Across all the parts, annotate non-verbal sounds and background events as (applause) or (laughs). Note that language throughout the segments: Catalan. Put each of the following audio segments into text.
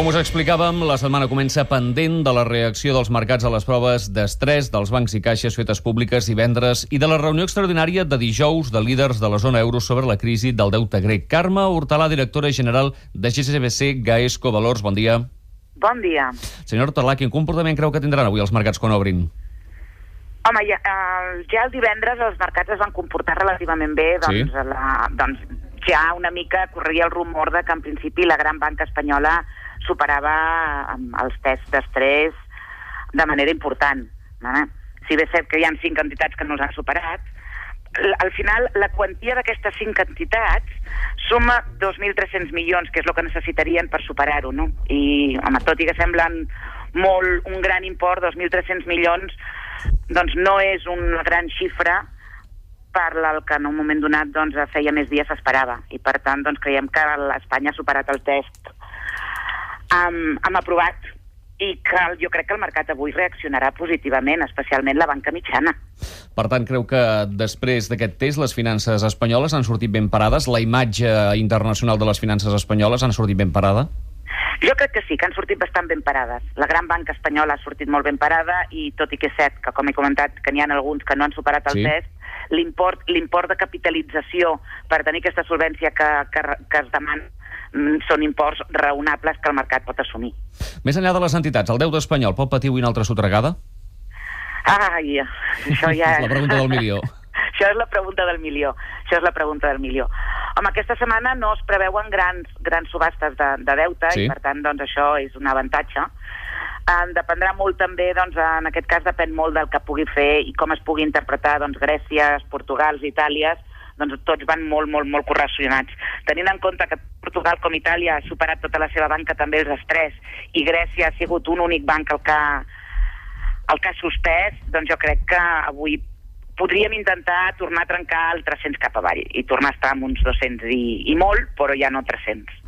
Com us explicàvem, la setmana comença pendent de la reacció dels mercats a les proves d'estrès dels bancs i caixes fetes públiques divendres i de la reunió extraordinària de dijous de líders de la zona euro sobre la crisi del deute grec. Carme Hortalà, directora general de GCBC Gaesco Valors, bon dia. Bon dia. Senyor Hortalà, quin comportament creu que tindran avui els mercats quan obrin? Home, ja, eh, ja el divendres els mercats es van comportar relativament bé, doncs, Sí. la, doncs ja una mica corria el rumor de que en principi la gran banca espanyola superava els tests d'estrès de manera important. No? Si bé cert que hi ha cinc entitats que no els han superat, al final la quantia d'aquestes cinc entitats suma 2.300 milions, que és el que necessitarien per superar-ho, no? I, home, tot i que semblen molt, un gran import, 2.300 milions, doncs no és una gran xifra per el que en un moment donat doncs, feia més dies s'esperava. I per tant doncs, creiem que l'Espanya ha superat el test amb, amb aprovat i que el- jo crec que el mercat avui reaccionarà positivament, especialment la banca mitjana. Per tant, creu que després d'aquest test les finances espanyoles han sortit ben parades? La imatge internacional de les finances espanyoles han sortit ben parada? Jo crec que sí, que han sortit bastant ben parades. La gran banca espanyola ha sortit molt ben parada i tot i que és cert que, com he comentat, que n'hi ha alguns que no han superat el Sí. test, l'import de capitalització per tenir aquesta solvència que, que, que es demana són imports raonables que el mercat pot assumir. Més enllà de les entitats, el deute espanyol pot patir avui una altra sotregada? Ai, això ja... És la pregunta del milió. (laughs) Això és la pregunta del milió. Això és la pregunta del milió. Home, aquesta setmana no es preveuen grans, grans subhastes de, de deute Sí. i, per tant, doncs, això és un avantatge. En dependrà molt també, doncs, en aquest cas depèn molt del que pugui fer i com es pugui interpretar doncs, Grècia, Portugal, Itàlia, doncs tots van molt, molt, molt correlacionats. Tenint en compte que Portugal com Itàlia ha superat tota la seva banca també els estrès i Grècia ha sigut un únic banc el que, el que ha suspès, doncs jo crec que avui podríem intentar tornar a trencar el 300 cap avall i tornar a estar amb uns 200 i, i molt, però ja no 300.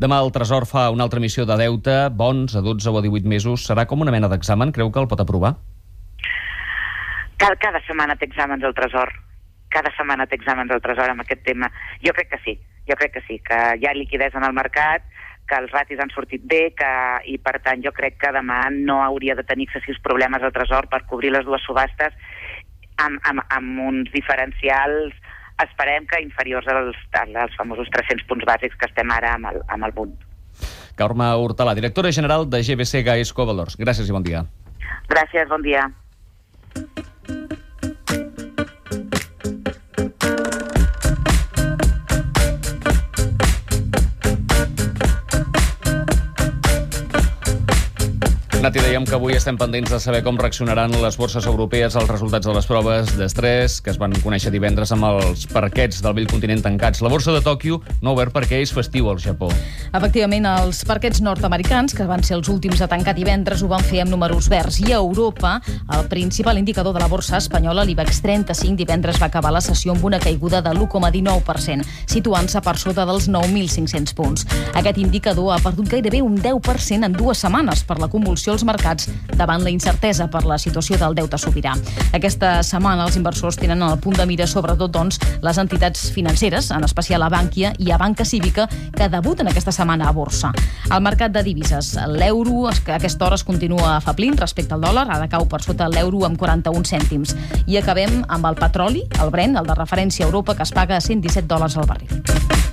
Demà el Tresor fa una altra emissió de deute, bons a 12 o a 18 mesos. Serà com una mena d'examen? Creu que el pot aprovar? Cada, cada setmana té exàmens al Tresor. Cada setmana té exàmens al Tresor amb aquest tema. Jo crec que sí, jo crec que sí, que hi ha liquidesa en el mercat, que els ratis han sortit bé que, i per tant jo crec que demà no hauria de tenir excessius problemes al Tresor per cobrir les dues subhastes amb, amb, amb uns diferencials esperem que inferiors als, als famosos 300 punts bàsics que estem ara amb el, amb el Bund. Carme Hortalà, directora general de GBC Gaesco Valors. Gràcies i bon dia. Gràcies, bon dia. Nati, dèiem que avui estem pendents de saber com reaccionaran les borses europees als resultats de les proves d'estrès que es van conèixer divendres amb els parquets del vell continent tancats. La borsa de Tòquio no ha obert perquè és festiu al Japó. Efectivament, els parquets nord-americans, que van ser els últims a tancar divendres, ho van fer amb números verds. I a Europa, el principal indicador de la borsa espanyola, l'IBEX 35, divendres va acabar la sessió amb una caiguda de l'1,19%, situant-se per sota dels 9.500 punts. Aquest indicador ha perdut gairebé un 10% en dues setmanes per la convulsió als mercats davant la incertesa per la situació del deute sobirà. Aquesta setmana els inversors tenen el punt de mira sobretot doncs, les entitats financeres, en especial a Bànquia i a Banca Cívica, que debuten aquesta setmana a borsa. Al mercat de divises, l'euro a aquesta hora es continua afablint respecte al dòlar, ara cau per sota l'euro amb 41 cèntims. I acabem amb el petroli, el Brent, el de referència a Europa, que es paga a 117 dòlars al barril.